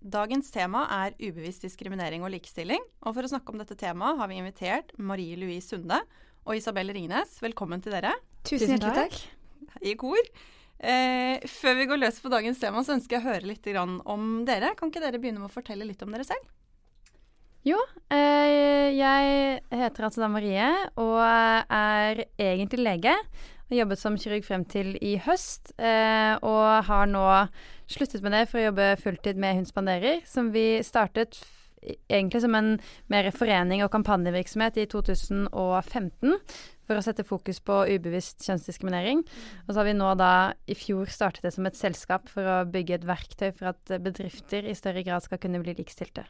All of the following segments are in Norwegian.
Dagens tema er ubevisst diskriminering og likestilling. Og for å snakke om dette temaet har vi invitert Marie Louise Sunde og Isabel Ringnes. Velkommen til dere. Tusen hjertelig takk. I kor. Eh, før vi går løs på dagens tema, så ønsker jeg å høre litt om dere. Kan ikke dere begynne med å fortelle litt om dere selv? Jo, eh, jeg heter altså da Marie og er egentlig lege. Har jobbet som kirurg frem til i høst, eh, og har nå sluttet med det for å jobbe fulltid med Hun spanderer, som vi startet egentlig som en mer forening og kampanjevirksomhet i 2015 for å sette fokus på ubevisst kjønnsdiskriminering. Og så har vi nå da i fjor startet det som et selskap for å bygge et verktøy for at bedrifter i større grad skal kunne bli likestilte.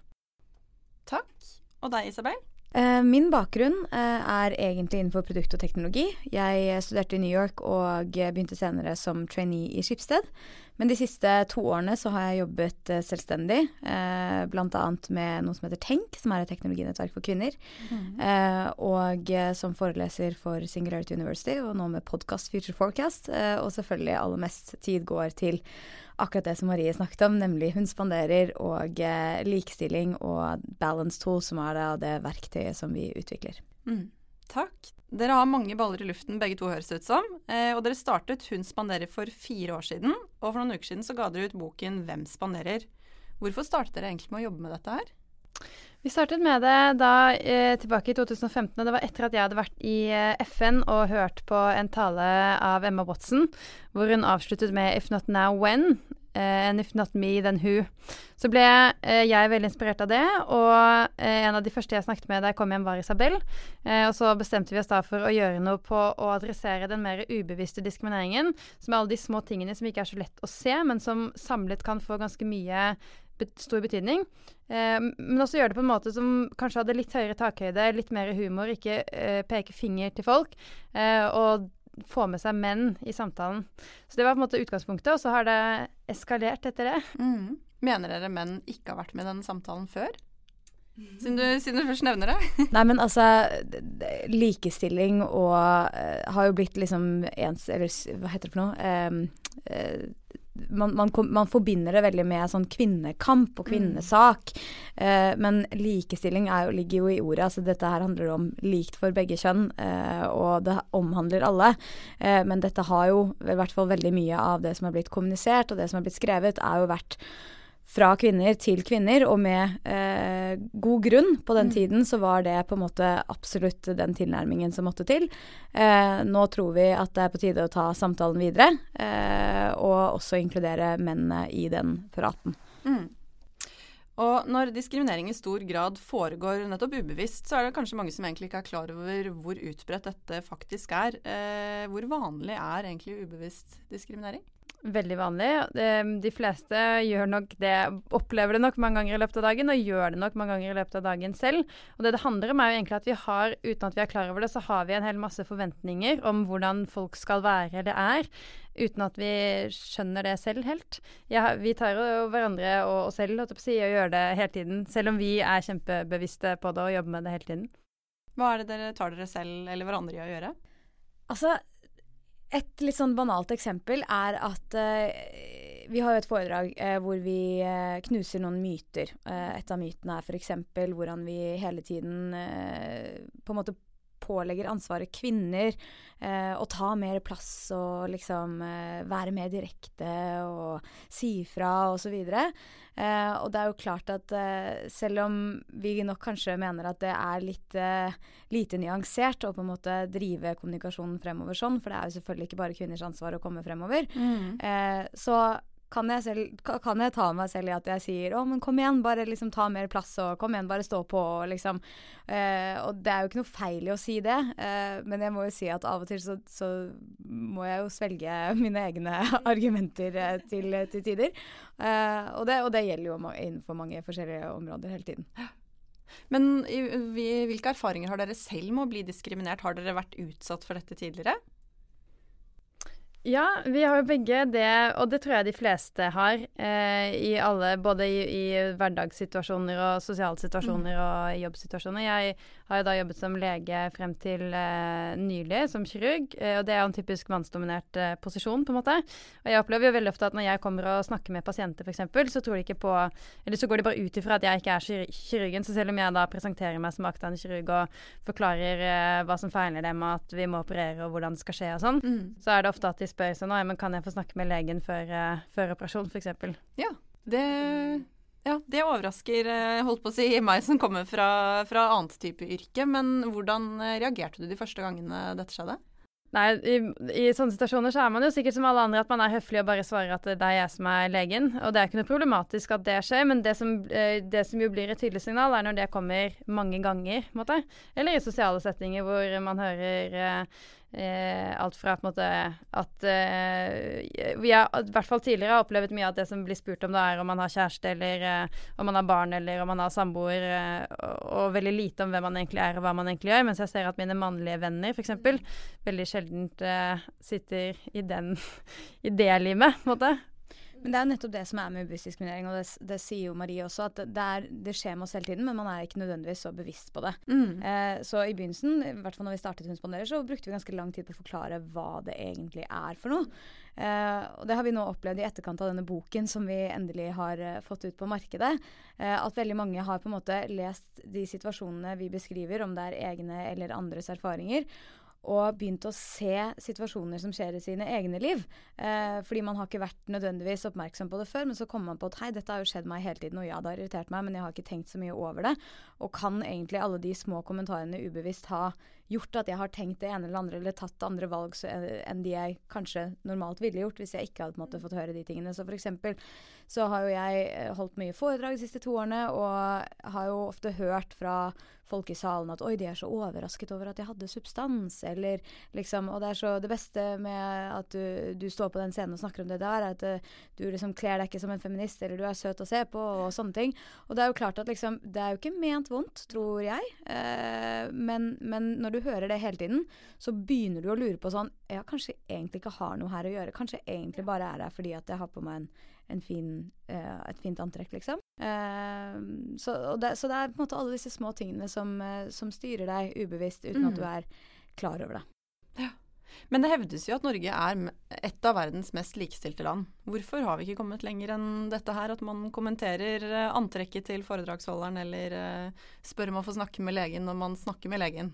Takk. Og deg, Isabel? Eh, min bakgrunn eh, er egentlig innenfor produkt og teknologi. Jeg studerte i New York og begynte senere som trainee i Skipsted. Men de siste to årene så har jeg jobbet uh, selvstendig, eh, bl.a. med noe som heter Tenk, som er et teknologinettverk for kvinner. Mm. Eh, og uh, som foreleser for Singularity University, og nå med podkast Future Forecast. og selvfølgelig aller mest tid går til akkurat det som Marie snakket om, nemlig hun spanderer og likestilling og balance tool, som er da det verktøyet som vi utvikler. Mm. Takk. Dere har mange baller i luften, begge to høres det ut som. Eh, og dere startet Hun spanderer for fire år siden. Og for noen uker siden så ga dere ut boken Hvem spanderer? Hvorfor startet dere egentlig med å jobbe med dette her? Vi startet med det da eh, tilbake i 2015, og det var etter at jeg hadde vært i eh, FN og hørt på en tale av Emma Watson, hvor hun avsluttet med 'If not now, when'? Uh, if not me, then who. Så ble uh, jeg veldig inspirert av det, og uh, en av de første jeg snakket med da jeg kom hjem, var Isabel. og så bestemte vi oss da for å gjøre noe på å adressere den mer ubevisste diskrimineringen, som er alle de små tingene som ikke er så lett å se, men som samlet kan få ganske mye stor betydning. men også gjøre det på en måte som kanskje hadde litt høyere takhøyde, litt mer humor, ikke peke finger til folk. og få med seg menn i samtalen. Så det var på en måte utgangspunktet, og så har det eskalert etter det. Mm. Mener dere menn ikke har vært med i denne samtalen før? Siden du, siden du, først nevner det. Nei, men altså Likestilling og uh, har jo blitt liksom ens Eller hva heter det for noe? Um, uh, man, man, man, forbinder det veldig med sånn kvinnekamp og mm. kvinnesak. Mm. Eh, men likestilling jo, ligger jo i ordet. altså Dette her handler om likt for begge kjønn, eh, og det omhandler alle. Eh, men dette har jo i hvert fall veldig mye av det som er blitt kommunisert og det som er blitt skrevet, er jo vært fra kvinner til kvinner, og med eh, god grunn. På den mm. tiden så var det på en måte absolutt den tilnærmingen som måtte til. Eh, nå tror vi at det er på tide å ta samtalen videre, eh, og også inkludere mennene i den praten. Mm. Og når diskriminering i stor grad foregår nettopp ubevisst, så er det kanskje mange som egentlig ikke er klar over hvor utbredt dette faktisk er. Eh, hvor vanlig er egentlig ubevisst diskriminering? Veldig vanlig. De fleste gjør nok det, opplever det nok mange ganger i løpet av dagen, og gjør det nok mange ganger i løpet av dagen selv. Og det det handler om, er jo egentlig at vi har, uten at vi er klar over det, så har vi en hel masse forventninger om hvordan folk skal være eller er, uten at vi skjønner det selv helt. Ja, vi tar jo hverandre og oss selv holdt på å si, og gjør det hele tiden, selv om vi er kjempebevisste på det og jobber med det hele tiden. Hva er det dere tar dere selv eller hverandre i å gjøre? Altså, et litt sånn banalt eksempel er at uh, vi har jo et foredrag uh, hvor vi uh, knuser noen myter. et av mytene er f.eks. hvordan vi hele tiden på en måte pålegger ansvaret kvinner å ta mer plass og liksom være mer direkte og si fra osv. Eh, og det er jo klart at eh, selv om vi nok kanskje mener at det er litt eh, lite nyansert å på en måte drive kommunikasjonen fremover sånn, for det er jo selvfølgelig ikke bare kvinners ansvar å komme fremover, mm. Eh, så kan jeg, selv, kan jeg, ta meg selv i at jeg sier å, men kom igjen, bare liksom ta mer plass og kom igjen, bare stå på og liksom eh, Og det er jo ikke noe feil i å si det, eh, men jeg må jo si at av og til så, så må jeg jo svelge mine egne argumenter eh, til, til, tider. Eh, og det, og, det, gjelder jo innenfor mange forskjellige områder hele tiden. Men i, hvilke erfaringer har dere selv med å bli diskriminert? Har dere vært utsatt for dette tidligere? Ja, vi har jo begge det, og det tror jeg de fleste har. Eh, i alle, både i, i, hverdagssituasjoner og sosiale situasjoner mm. og i jobbsituasjoner. Jeg har jo da jobbet som lege frem til eh, nylig, som kirurg. Eh, og det er jo en typisk mannsdominert eh, posisjon, på en måte. Og jeg opplever jo veldig ofte at når jeg kommer og snakker med pasienter, f.eks., så tror de ikke på Eller så går de bare ut ifra at jeg ikke er kirurgen. Så selv om jeg da presenterer meg som aktiv kirurg og forklarer eh, hva som feiler dem, at vi må operere og hvordan det skal skje og sånn, mm. så er det ofte at de spør sånn men kan jeg få snakke med legen før, uh, før operasjon, f.eks. Ja, det, ja, det overrasker eh, holdt på å si, meg som kommer fra, fra annet type yrke. Men hvordan eh, reagerte du de første gangene dette skjedde? Nei, i, i, sånne situasjoner så er man jo sikkert som alle andre at man er høflig og bare svarer at det er jeg som er legen. Og det er ikke noe problematisk at det skjer, men det som, det som jo blir et tydelig signal, er når det kommer mange ganger, måte. Eller i sosiale settinger hvor man hører Eh, alt fra på en måte at eh, Vi har i hvert fall tidligere har opplevd mye av det som blir spurt om, det er om man har kjæreste, eller eh, om man har barn, eller om man har samboer, eh, og, og, veldig lite om hvem man egentlig er, og hva man egentlig gjør. Mens jeg ser at mine mannlige venner, f.eks., veldig sjeldent eh, sitter i den i det limet, på en måte. Men det er nettopp det som er med ubevisst diskriminering, og det, det, sier jo Marie også, at det, er, det, skjer med oss hele tiden, men man er ikke nødvendigvis så bevisst på det. Mm. Eh, så i begynnelsen, i hvert fall når vi startet Hundspanderer, så brukte vi ganske lang tid på å forklare hva det egentlig er for noe. Eh, og det har vi nå opplevd i etterkant av denne boken som vi endelig har eh, fått ut på markedet. Eh, at veldig mange har på en måte lest de situasjonene vi beskriver, om det er egne eller andres erfaringer og begynt å se situasjoner som skjer i sine egne liv. Eh, fordi man har ikke vært nødvendigvis oppmerksom på det før, men så kommer man på at hei, dette har jo skjedd meg hele tiden, og ja, det har irritert meg, men jeg har ikke tenkt så mye over det. Og kan egentlig alle de små kommentarene ubevisst ha gjort at jeg har tenkt det ene eller andre, eller tatt andre valg enn de jeg kanskje normalt ville gjort hvis jeg ikke hadde måte, fått høre de tingene. Så for eksempel så har jo jeg eh, holdt mye foredrag de siste to årene, og har jo ofte hørt fra folk i salen at oi, de er så overrasket over at jeg hadde substans, eller liksom Og det er så Det beste med at du, du står på den scenen og snakker om det der, er at uh, du liksom kler deg ikke som en feminist, eller du er søt å se på, og sånne ting. Og det er jo klart at liksom Det er jo ikke ment vondt, tror jeg, eh, men, men når du hører det hele tiden, så begynner du å lure på sånn Ja, kanskje jeg egentlig ikke har noe her å gjøre. Kanskje jeg egentlig bare er her fordi at jeg har på meg en fin, uh, et fint antrekk, liksom. Uh, så, det, så, det, er på en måte alle disse små tingene som, uh, som styrer deg ubevisst, uten mm. at du er klar over det. Ja. Men det hevdes jo at Norge er et av verdens mest likestilte land. Hvorfor har vi ikke kommet lenger enn dette her? At man kommenterer antrekket til foredragsholderen, eller spør om å få snakke med legen når man snakker med legen.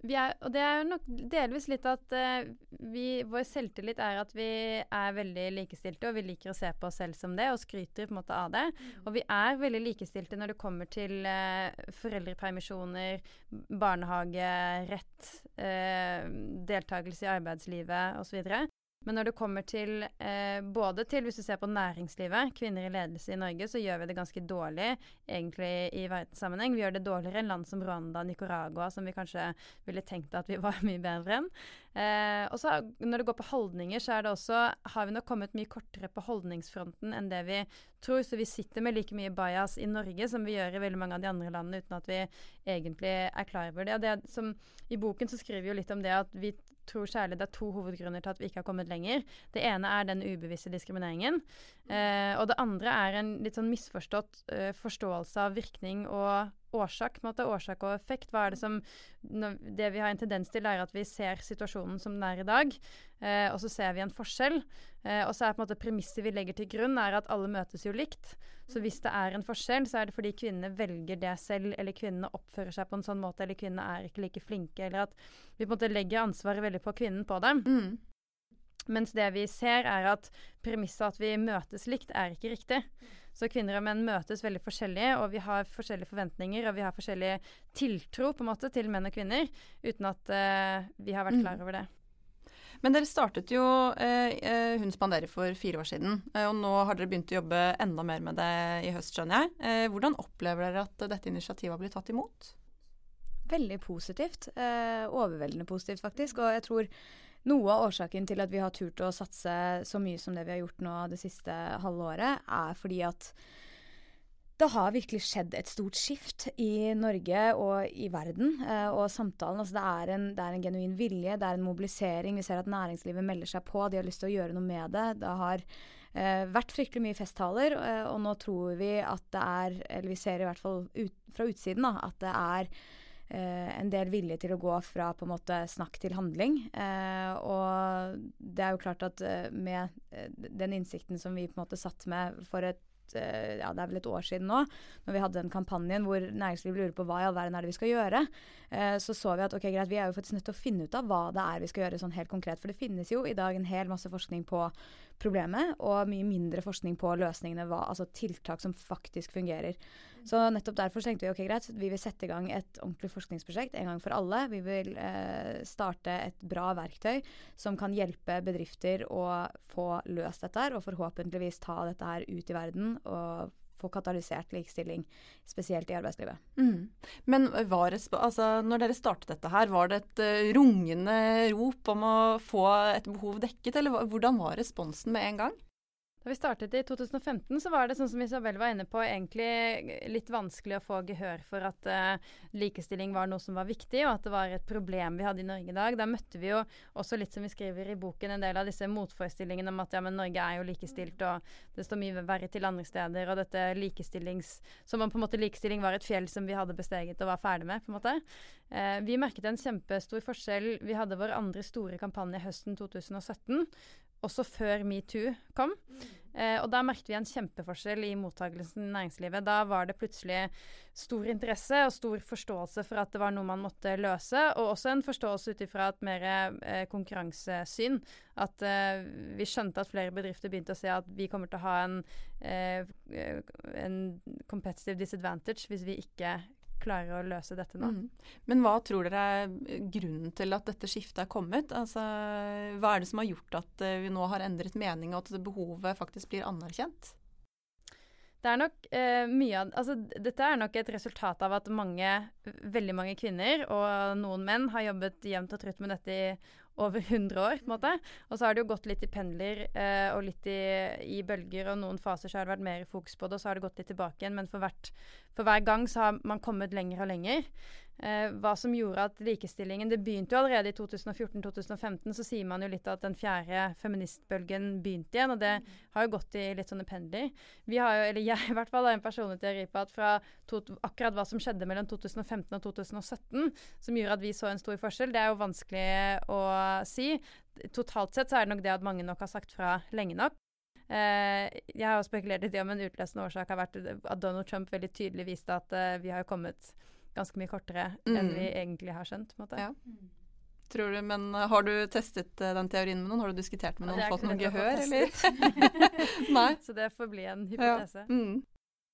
Er, og det er jo nok delvis litt at uh, vi, vår selvtillit er at vi er veldig likestilte, og vi liker å se på oss selv som det, og skryter på en måte av det. Mm. Og vi er veldig likestilte når det kommer til uh, foreldrepermisjoner, barnehage, rett, uh, deltakelse i arbeidslivet osv. Men når det kommer til eh, både til hvis du ser på næringslivet, kvinner i ledelse i Norge, så gjør vi det ganske dårlig egentlig i verdenssammenheng. Vi gjør det dårligere enn land som Rwanda, Nicaragua, som vi kanskje ville tenkt at vi var mye bedre enn. Eh, og så når det går på holdninger, så er det også har vi nok kommet mye kortere på holdningsfronten enn det vi tror. Så vi sitter med like mye bias i Norge som vi gjør i veldig mange av de andre landene, uten at vi egentlig er klar over det. Og det som, I boken så skriver vi jo litt om det at vi tror særlig det er to hovedgrunner til at vi ikke har kommet lenger. Det ene er den ubevisste diskrimineringen. Eh, og det andre er en litt sånn misforstått eh, forståelse av virkning og årsak. måte, Årsak og effekt. Hva er det som Det vi har en tendens til, er at vi ser situasjonen som den er i dag, eh, og så ser vi en forskjell. Eh, og så er på en måte premisset vi legger til grunn, er at alle møtes jo likt. Så hvis det er en forskjell, så er det fordi kvinnene velger det selv, eller kvinnene oppfører seg på en sånn måte, eller kvinnene er ikke like flinke, eller at vi på en måte legger ansvaret veldig på kvinnen på det. Mm. Mens det vi ser, er at premisset at vi møtes likt, er ikke riktig. Så kvinner og menn møtes veldig forskjellig, og vi har forskjellige forventninger, og vi har forskjellig tiltro på en måte til menn og kvinner, uten at uh, vi har vært mm. klar over det. Men dere startet jo eh, eh, Hun spanderer for fire år siden. Eh, og nå har dere begynt å jobbe enda mer med det i høst, skjønner jeg. Eh, hvordan opplever dere at dette initiativet har blitt tatt imot? Veldig positivt. Eh, overveldende positivt, faktisk. Og jeg tror noe av årsaken til at vi har turt å satse så mye som det vi har gjort nå det siste halve året, er fordi at det har virkelig skjedd et stort skift i Norge og i verden eh, og samtalen. Altså det, er en, det, er en, genuin vilje, det er en mobilisering. Vi ser at næringslivet melder seg på. De har lyst til å gjøre noe med det. Det har eh, vært fryktelig mye festtaler, eh, og nå tror vi at det er Eller vi ser i hvert fall ut, fra utsiden da, at det er en del vilje til å gå fra på en måte snakk til handling. Eh, og det er jo klart at eh, med den innsikten som vi på en måte satt med for et Eh, ja, det er vel et år siden nå, når vi hadde den kampanjen hvor næringslivet lurer på hva i all verden er det vi skal gjøre, eh, så så vi at ok, greit, vi er jo faktisk nødt til å finne ut av hva det er vi skal gjøre sånn helt konkret. For det finnes jo i dag en hel masse forskning på problemet, og mye mindre forskning på løsningene, hva, altså tiltak som faktisk fungerer. Så nettopp derfor tenkte vi ok, greit, vi vil sette i gang et ordentlig forskningsprosjekt en gang for alle. Vi vil eh, starte et bra verktøy som kan hjelpe bedrifter å få løst dette her, og forhåpentligvis ta dette her ut i verden og få katalysert likestilling, spesielt i arbeidslivet. Mm. Men var det, altså, når dere startet dette her, var det et uh, rungende rop om å få et behov dekket, eller hvordan var responsen med en gang? Da vi startet i 2015, så var det sånn som Isabel var inne på, egentlig litt vanskelig å få gehør for at uh, likestilling var noe som var viktig, og at det var et problem vi hadde i Norge i dag. Da møtte vi jo også litt som vi skriver i boken, en del av disse motforestillingene om at ja, men Norge er jo likestilt, og det står mye verre til andre steder, og dette likestillings... Som om på en måte likestilling var et fjell som vi hadde besteget og var ferdig med, på en måte. Uh, vi merket en kjempestor forskjell. Vi hadde vår andre store kampanje høsten 2017 også før metoo kom. Mm. Eh, og da merket vi en kjempeforskjell i mottakelsen i næringslivet. Da var det plutselig stor interesse og stor forståelse for at det var noe man måtte løse, og også en forståelse ut ifra et mer eh, konkurransesyn. At eh, vi skjønte at flere bedrifter begynte å se at vi kommer til å ha en, eh, en competitive disadvantage hvis vi ikke klarer å løse dette nå. Mm. Men hva tror dere er grunnen til at dette skiftet er kommet? Altså, hva er det som har gjort at eh, vi nå har endret mening, og at behovet faktisk blir anerkjent? Det er nok eh, mye Altså, dette er nok et resultat av at mange, veldig mange kvinner og noen menn har jobbet jevnt og trutt med dette i over 100 år, på en måte. Og så har det jo gått litt i pendler eh, og litt i, i, bølger, og noen faser så har det vært mer fokus på det, og så har det gått litt tilbake igjen. Men for, hvert, for hver gang så har man kommet lenger og lenger. Eh, hva som gjorde at likestillingen Det begynte jo allerede i 2014-2015, så sier man jo litt at den fjerde feministbølgen begynte igjen, og det mm. har jo gått i litt sånne pendler. Vi har jo, eller jeg i hvert fall, har en personlig teori på at fra to, akkurat hva som skjedde mellom 2015 og 2017, som gjorde at vi så en stor forskjell, det er jo vanskelig å si. Totalt sett så er det nok det at mange nok har sagt fra lenge nok. Uh, jeg har jo spekulert litt i om en utløsende årsak har vært at Donald Trump veldig tydelig viste at uh, vi har kommet ganske mye kortere mm. enn vi egentlig har skjønt. på en måte. Ja. Tror du, men eh, Har du testet uh, den teorien med noen? Har du diskutert med noen? Fått noe gehør, eller? Nei. Så det får bli en hypotese. Ja. Mm.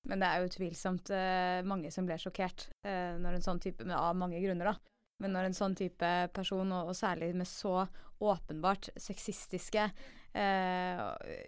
Men det er jo utvilsomt uh, mange som blir sjokkert uh, når en sånn type men Av mange grunner, da. Men når en sånn type person, og, og særlig med så åpenbart sexistiske eh,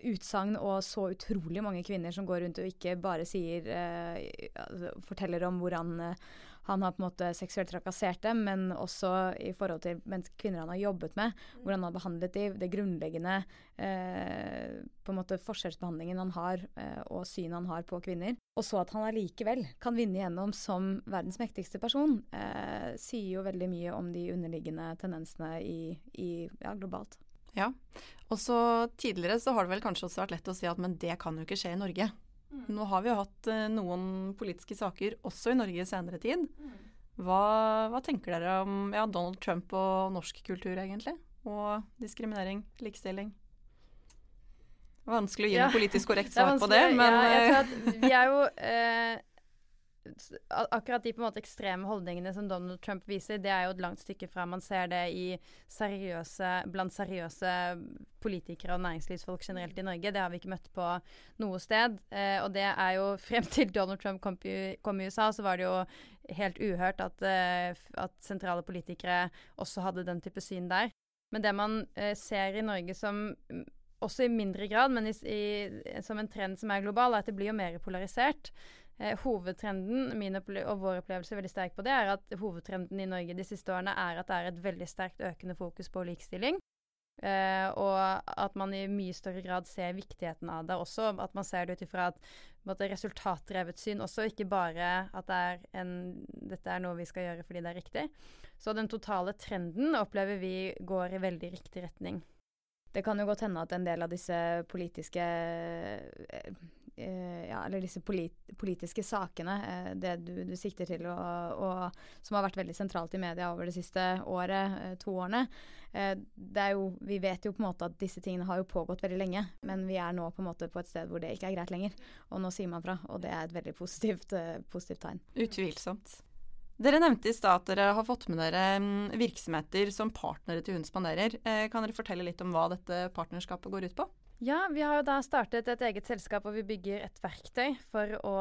utsagn og så utrolig mange kvinner som går rundt og ikke bare sier eh, altså, Forteller om hvordan eh, han har på en måte seksuelt trakassert dem, men også i forhold til kvinner han har jobbet med, hvordan han har behandlet dem, det grunnleggende eh, på en måte forskjellsbehandlingen han har, eh, og synet han har på kvinner. Og så at han allikevel kan vinne igjennom som verdens mektigste person, eh, sier jo veldig mye om de underliggende tendensene i, i, ja, globalt. Ja, og så tidligere så har det vel kanskje også vært lett å si at men det kan jo ikke skje i Norge. Mm. Nå har vi jo hatt uh, noen politiske saker også i Norge i senere tid. Mm. Hva, hva, tenker dere om ja, Donald Trump og norsk kultur, egentlig? Og diskriminering, likestilling? Vanskelig å gi ja. noe politisk korrekt svar på det, men ja, jeg tror at vi er jo eh, akkurat de på en måte ekstreme holdningene som Donald Trump viser, det er jo et langt stykke fra man ser det i seriøse, blant seriøse politikere og næringslivsfolk generelt i Norge. Det har vi ikke møtt på noe sted. Eh, og det er jo frem til Donald Trump kom, kom, i USA, så var det jo helt uhørt at, eh, at, sentrale politikere også hadde den type syn der. Men det man eh, ser i Norge som også i mindre grad, men i, i, som en trend som er global, er at det blir jo mer polarisert. Eh, hovedtrenden, min og vår opplevelse veldig sterk på det, er at hovedtrenden i Norge de siste årene er at det er et veldig sterkt økende fokus på likestilling. Eh, og at man i mye større grad ser viktigheten av det også. At man ser det ut ifra et måte, resultatdrevet syn også, ikke bare at det er en, dette er noe vi skal gjøre fordi det er riktig. Så den totale trenden opplever vi går i veldig riktig retning. Det kan jo godt hende at en del av disse politiske eh, ja, eller disse polit politiske sakene, eh, det du, du sikter til, og, og, som har vært veldig sentralt i media over det siste året, to årene. det er jo, Vi vet jo på en måte at disse tingene har jo pågått veldig lenge, men vi er nå på en måte på et sted hvor det ikke er greit lenger. Og nå sier man fra, og det er et veldig positivt, positivt tegn. Utvilsomt. Dere nevnte i stad at dere har fått med dere mm, virksomheter som partnere til Hun spanderer. Eh, kan dere fortelle litt om hva dette partnerskapet går ut på? Ja, vi har jo da startet et eget selskap hvor vi bygger et verktøy for å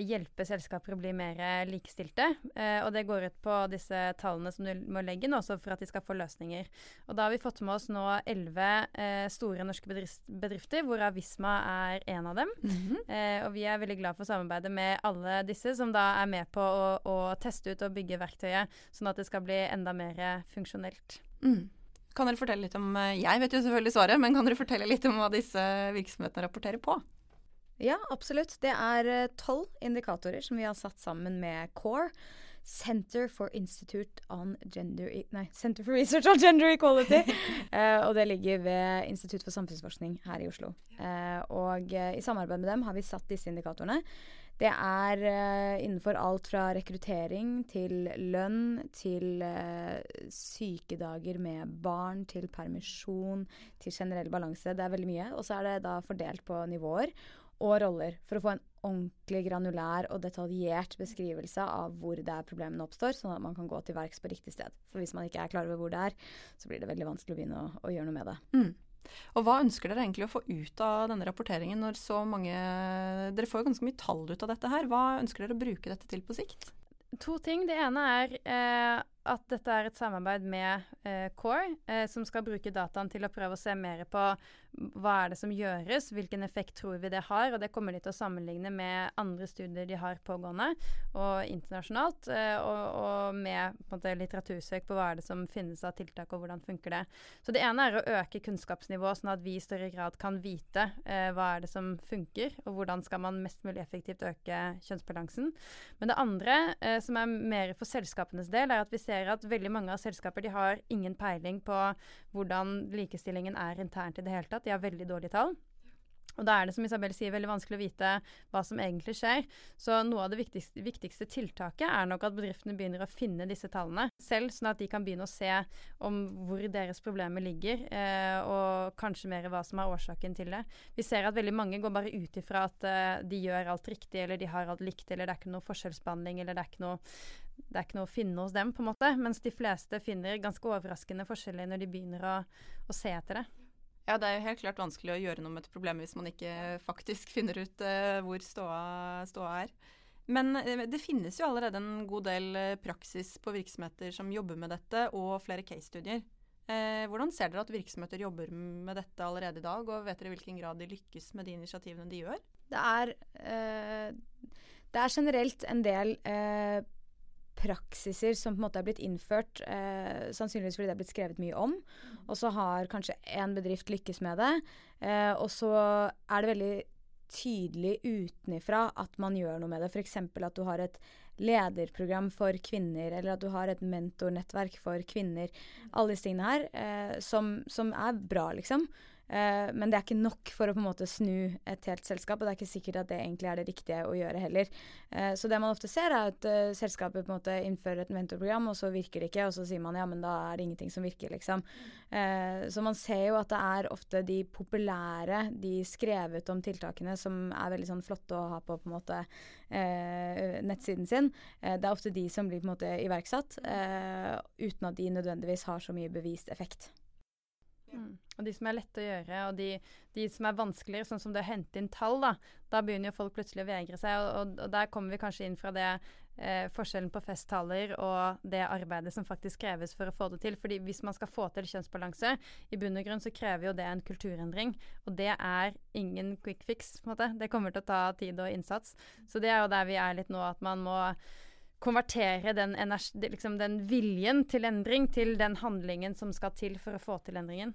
hjelpe selskaper å bli mer likestilte. Eh, og det går ut på disse tallene som du må legge inn, også for at de skal få løsninger. Og da har vi fått med oss nå elleve eh, store norske bedrifter, hvorav Visma er en av dem. Mm -hmm. eh, og vi er veldig glad for samarbeidet med alle disse, som da er med på å, å teste ut og bygge verktøyet, sånn at det skal bli enda mer funksjonelt. Mm. Kan dere fortelle litt om eh, Jeg vet jo selvfølgelig svaret, men kan dere fortelle litt om hva disse virksomhetene rapporterer på? Ja, absolutt. Det er eh, tolv indikatorer som vi har satt sammen med CORE. Center for on Gender e Nei, Center for Research on Gender Equality. uh, og det ligger ved Institutt for samfunnsforskning her i Oslo. Uh, og uh, i samarbeid med dem har vi satt disse indikatorene. Det er uh, innenfor alt fra rekruttering til lønn, til uh, sykedager med barn, til permisjon, til generell balanse. Det er veldig mye. Og så er det da fordelt på nivåer og roller for å få en ordentlig granulær og detaljert beskrivelse av hvor det er problemene oppstår, sånn at man kan gå til verks på riktig sted. For hvis man ikke er klar over hvor det er, så blir det veldig vanskelig å begynne å, å gjøre noe med det. Mm. Og Hva ønsker dere egentlig å få ut av denne rapporteringen når så mange Dere får jo ganske mye tall ut av dette her. Hva ønsker dere å bruke dette til på sikt? To ting. Det ene er eh, at dette er et samarbeid med eh, Core, eh, som skal bruke dataen til å prøve å se mer på hva er det som gjøres, hvilken effekt tror vi det har. Og det kommer de til å sammenligne med andre studier de har pågående, og internasjonalt. Eh, og, og, med på måte, litteratursøk på hva er det som finnes av tiltak, og hvordan funker det. Så det ene er å øke kunnskapsnivået, sånn at vi i større grad kan vite eh, hva er det som funker, og hvordan skal man mest mulig effektivt øke kjønnsbalansen. Men det andre, eh, som er mer for selskapenes del, er at vi ser ser at veldig mange av selskaper de har ingen peiling på hvordan likestillingen er internt i det hele tatt. De har veldig dårlige tall. Og da er det som Isabel sier, veldig vanskelig å vite hva som egentlig skjer. Så noe av det viktigste, viktigste, tiltaket er nok at bedriftene begynner å finne disse tallene selv, sånn at de kan begynne å se om hvor deres problemer ligger, eh, og kanskje mer hva som er årsaken til det. Vi ser at veldig mange går bare ut ifra at eh, de gjør alt riktig, eller de har alt likt, eller det er ikke noe forskjellsbehandling, eller det er ikke noe det er ikke noe å finne hos dem, på en måte. Mens de fleste finner ganske overraskende forskjeller når de begynner å, å se etter det. Ja, det er jo helt klart vanskelig å gjøre noe med et problem hvis man ikke faktisk finner ut uh, hvor ståa, ståa, er. Men uh, det finnes jo allerede en god del uh, praksis på virksomheter som jobber med dette, og flere case-studier. hvordan ser dere at virksomheter jobber med dette allerede i dag, og vet dere i hvilken grad de lykkes med de initiativene de gjør? Det er, det er generelt en del praksiser som på en måte er blitt innført, eh, sannsynligvis fordi det er blitt skrevet mye om. Og så har kanskje én bedrift lykkes med det. Eh, og så er det veldig tydelig utenifra at man gjør noe med det. F.eks. at du har et lederprogram for kvinner, eller at du har et mentornettverk for kvinner. Alle disse tingene her, eh, som, som, er bra, liksom. Uh, men det er ikke nok for å på en måte snu et helt selskap, og det er ikke sikkert at det egentlig er det riktige å gjøre heller. Uh, så det man ofte ser, er at uh, selskapet på en måte innfører et mentorprogram, og så virker det ikke, og så sier man ja, men da er det ingenting som virker, liksom. så man ser jo at det er ofte de populære, de skrevet om tiltakene, som er veldig sånn flotte å ha på på en måte nettsiden sin. det er ofte de som blir på en måte iverksatt, uten at de nødvendigvis har så mye bevist effekt. Mm. Og de som er lette å gjøre, og de, de, som er vanskeligere, sånn som det å hente inn tall, da, da begynner jo folk plutselig å vegre seg. Og, og, og der kommer vi kanskje inn fra det eh, forskjellen på festtaler og det arbeidet som faktisk kreves for å få det til. Fordi hvis man skal få til kjønnsbalanse, i bunn og grunn så krever jo det en kulturendring. Og det er ingen quick fix, på en måte. Det kommer til å ta tid og innsats. Så det er jo der vi er litt nå, at man må konvertere den, liksom den, viljen til endring til den handlingen som skal til for å få til endringen.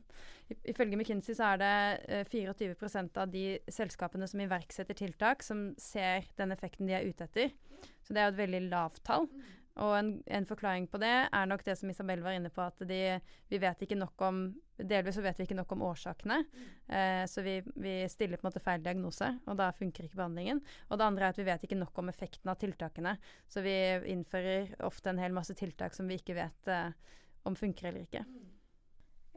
Ifølge McKinsey så er det uh, 24% av de selskapene som iverksetter tiltak, som ser den effekten de er ute etter. Så det er jo et veldig lavt tall. Og en, en, forklaring på det er nok det som Isabel var inne på, at de, vi vet ikke nok om Delvis så vet vi ikke nok om årsakene, eh, så vi, vi, stiller på en måte feil diagnose, og da funker ikke behandlingen. Og det andre er at vi vet ikke nok om effekten av tiltakene, så vi innfører ofte en hel masse tiltak som vi ikke vet eh, om funker eller ikke.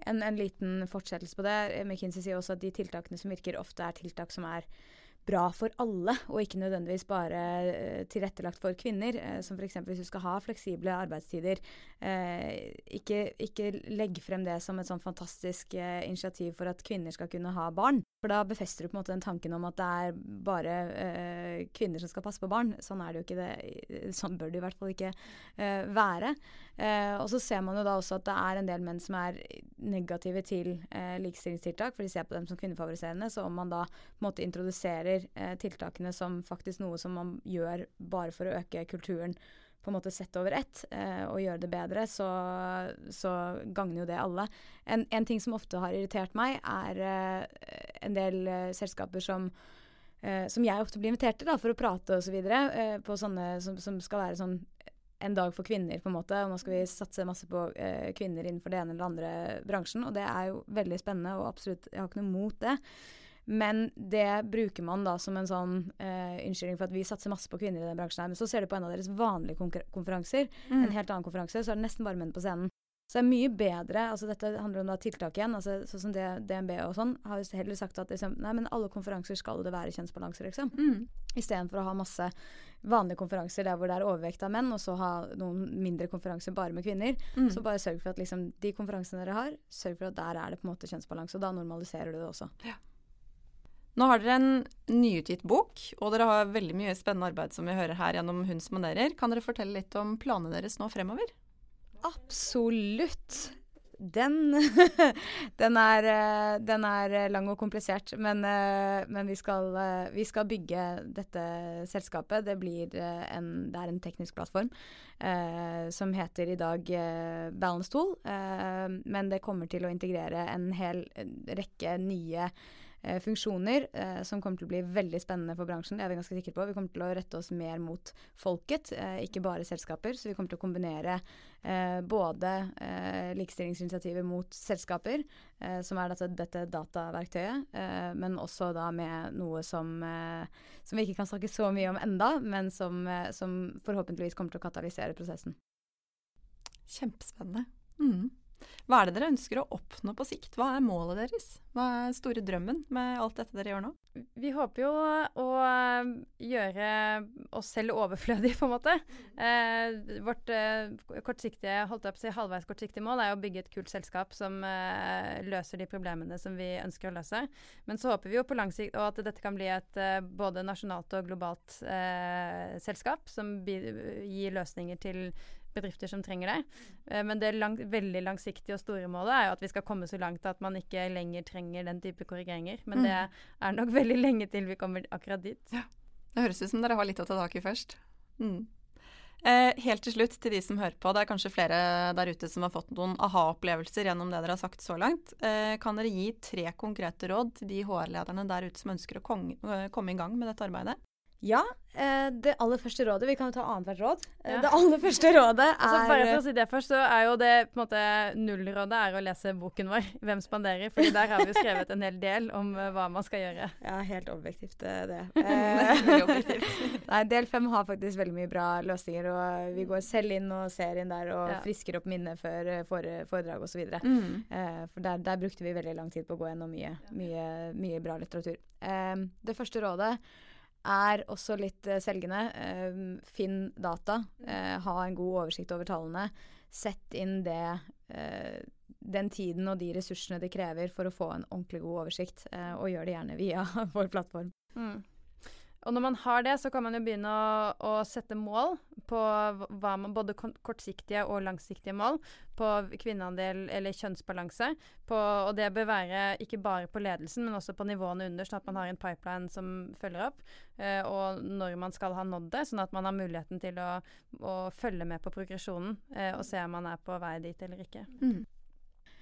En, en, liten fortsettelse på det. McKinsey sier også at de tiltakene som virker, ofte er tiltak som er bra for alle, og ikke nødvendigvis bare uh, tilrettelagt for kvinner. Uh, som f.eks. hvis du skal ha fleksible arbeidstider. Uh, ikke, ikke legg frem det som et sånn fantastisk initiativ for at kvinner skal kunne ha barn. For da befester du på en måte den tanken om at det er bare kvinner som skal passe på barn. Sånn er det jo ikke det. Sånn bør det i hvert fall ikke være. og så ser man jo da også at det er en del menn som er negative til likestillingstiltak, for de ser på dem som kvinnefavoriserende. Så om man da på en måte introduserer eh, tiltakene som faktisk noe som man gjør bare for å øke kulturen på en måte sett over ett, eh, og gjøre det bedre, så, så gagner jo det alle. En, en, ting som ofte har irritert meg, er eh, en del eh, selskaper som eh, som jeg ofte blir invitert til da, for å prate osv. Så eh, sånne som, som, skal være sånn en dag for kvinner, på en måte. Og nå skal vi satse masse på eh, kvinner innenfor det ene eller andre bransjen. Og det er jo veldig spennende, og absolutt, jeg har ikke noe mot det. Men det bruker man da som en sånn uh, unnskyldning for at vi satser masse på kvinner i den bransjen her. Men så ser du på en av deres vanlige konferanser, mm. en helt annen konferanse, så er det nesten bare menn på scenen. Så det er mye bedre altså Dette handler om da tiltak igjen. altså Sånn som det, DNB og sånn har jo heller sagt at liksom, nei, men alle konferanser skal det være kjønnsbalanse, liksom. Mm. Istedenfor å ha masse vanlige konferanser der hvor det er overvekt av menn, og så ha noen mindre konferanser bare med kvinner. Mm. Så bare sørg for at liksom, de konferansene dere har, sørg for at der er det på en måte kjønnsbalanse. Og da normaliserer du det også. Ja. Nå har dere en nyutgitt bok, og dere har veldig mye spennende arbeid som vi hører her gjennom Hun som manerer. Kan dere fortelle litt om planene deres nå fremover? Absolutt. Den, den, er, eh, den, er, lang og komplisert, men, eh, men vi, skal, eh, vi, skal, bygge dette selskapet. Det, en, det er en teknisk plattform eh, som heter i dag eh, Balance Tool. Eh, men det kommer til å integrere en hel rekke nye eh, funksjoner eh, som kommer til å bli veldig spennende for bransjen. Det er vi ganske sikre på. Vi kommer til å rette oss mer mot folket, eh, ikke bare selskaper. Så vi kommer til å kombinere eh, både eh, likestillingsinitiativet mot selskaper, eh, som er dette, dette dataverktøyet, men også da med noe som, som, vi ikke kan snakke så mye om enda, men som, som forhåpentligvis kommer til å katalysere prosessen. Kjempespennende. Mm. Hva er det dere ønsker å oppnå på sikt? Hva er målet deres? Hva er store drømmen med alt dette dere gjør nå? Vi håper jo å eh, gjøre oss selv overflødige, på en måte. Eh, vårt eh, kortsiktige, holdt jeg på å si halvveis kortsiktige mål er å bygge et kult selskap som eh, løser de problemene som vi ønsker å løse. Men så håper vi jo på lang sikt at dette kan bli et eh, både nasjonalt og globalt eh, selskap som gir løsninger til bedrifter som trenger det. Uh, men det lang, veldig langsiktige og store målet er jo at vi skal komme så langt at man ikke lenger trenger den type korrigeringer. Men mm. det er nok veldig lenge til vi kommer akkurat dit. Ja. Det høres ut som dere har litt å ta tak i først. Mm. Eh, helt til slutt, til de som hører på. Det er kanskje flere der ute som har fått noen aha-opplevelser gjennom det dere har sagt så langt. Eh, kan dere gi tre konkrete råd til de HR-lederne der ute som ønsker å komme i gang med dette arbeidet? Ja. Eh, det aller første rådet Vi kan jo ta annethvert råd. Eh, ja. Det aller første rådet er altså Bare for å si det først, så er jo det på en måte nullrådet er å lese boken vår 'Hvem spanderer?' for der har vi jo skrevet en hel del om uh, hva man skal gjøre. Ja, helt objektivt det. Eh, objektivt. Nei, del fem har faktisk veldig mye bra løsninger, og vi går selv inn og ser inn der og ja. frisker opp minnet før foredrag osv. Mm. Eh, for der, der, brukte vi veldig lang tid på å gå gjennom mye, mye, mye bra litteratur. Eh, det første rådet er også litt uh, selgende. Uh, finn data. Uh, ha en god oversikt over tallene. Sett inn det den tiden og de ressursene det krever for å få en ordentlig god oversikt, og gjør det gjerne via vår plattform. Mm. Og når man har det, så kan man jo begynne å, å sette mål på man, både kortsiktige og langsiktige mål på kvinneandel eller kjønnsbalanse. På, og det bør være ikke bare på ledelsen, men også på nivåene under, sånn at man har en pipeline som følger opp. Eh, og når man skal ha nådd det, sånn at man har muligheten til å, å følge med på progresjonen eh, og se om man er på vei dit eller ikke. Mm.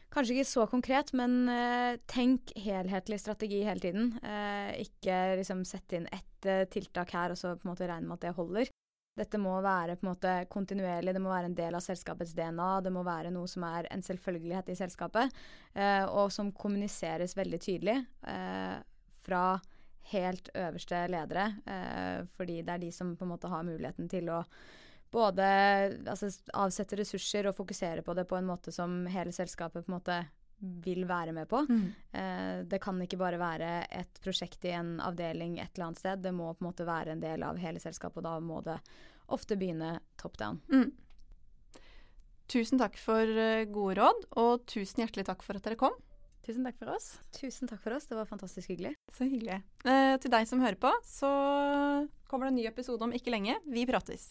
Kanskje ikke så konkret, men uh, tenk helhetlig strategi hele tiden. Uh, ikke liksom sette inn ett uh, tiltak her og så på en måte regne med at det holder. Dette må være på en måte kontinuerlig, det må være en del av selskapets DNA. Det må være noe som er en selvfølgelighet i selskapet, og som kommuniseres veldig tydelig fra helt øverste ledere. fordi det er de som på en måte har muligheten til å både altså, avsette ressurser og fokusere på det på en måte som hele selskapet på en måte vil være med på. Mm. Eh, det kan ikke bare være et prosjekt i en avdeling et eller annet sted. Det må på en måte være en del av hele selskapet, og da må det ofte begynne top down. Mm. Tusen takk for uh, gode råd, og tusen hjertelig takk for at dere kom. Tusen takk for oss. Tusen takk for oss, det var fantastisk hyggelig. Så hyggelig. Eh, til deg som hører på, så kommer det en ny episode om ikke lenge. Vi prates.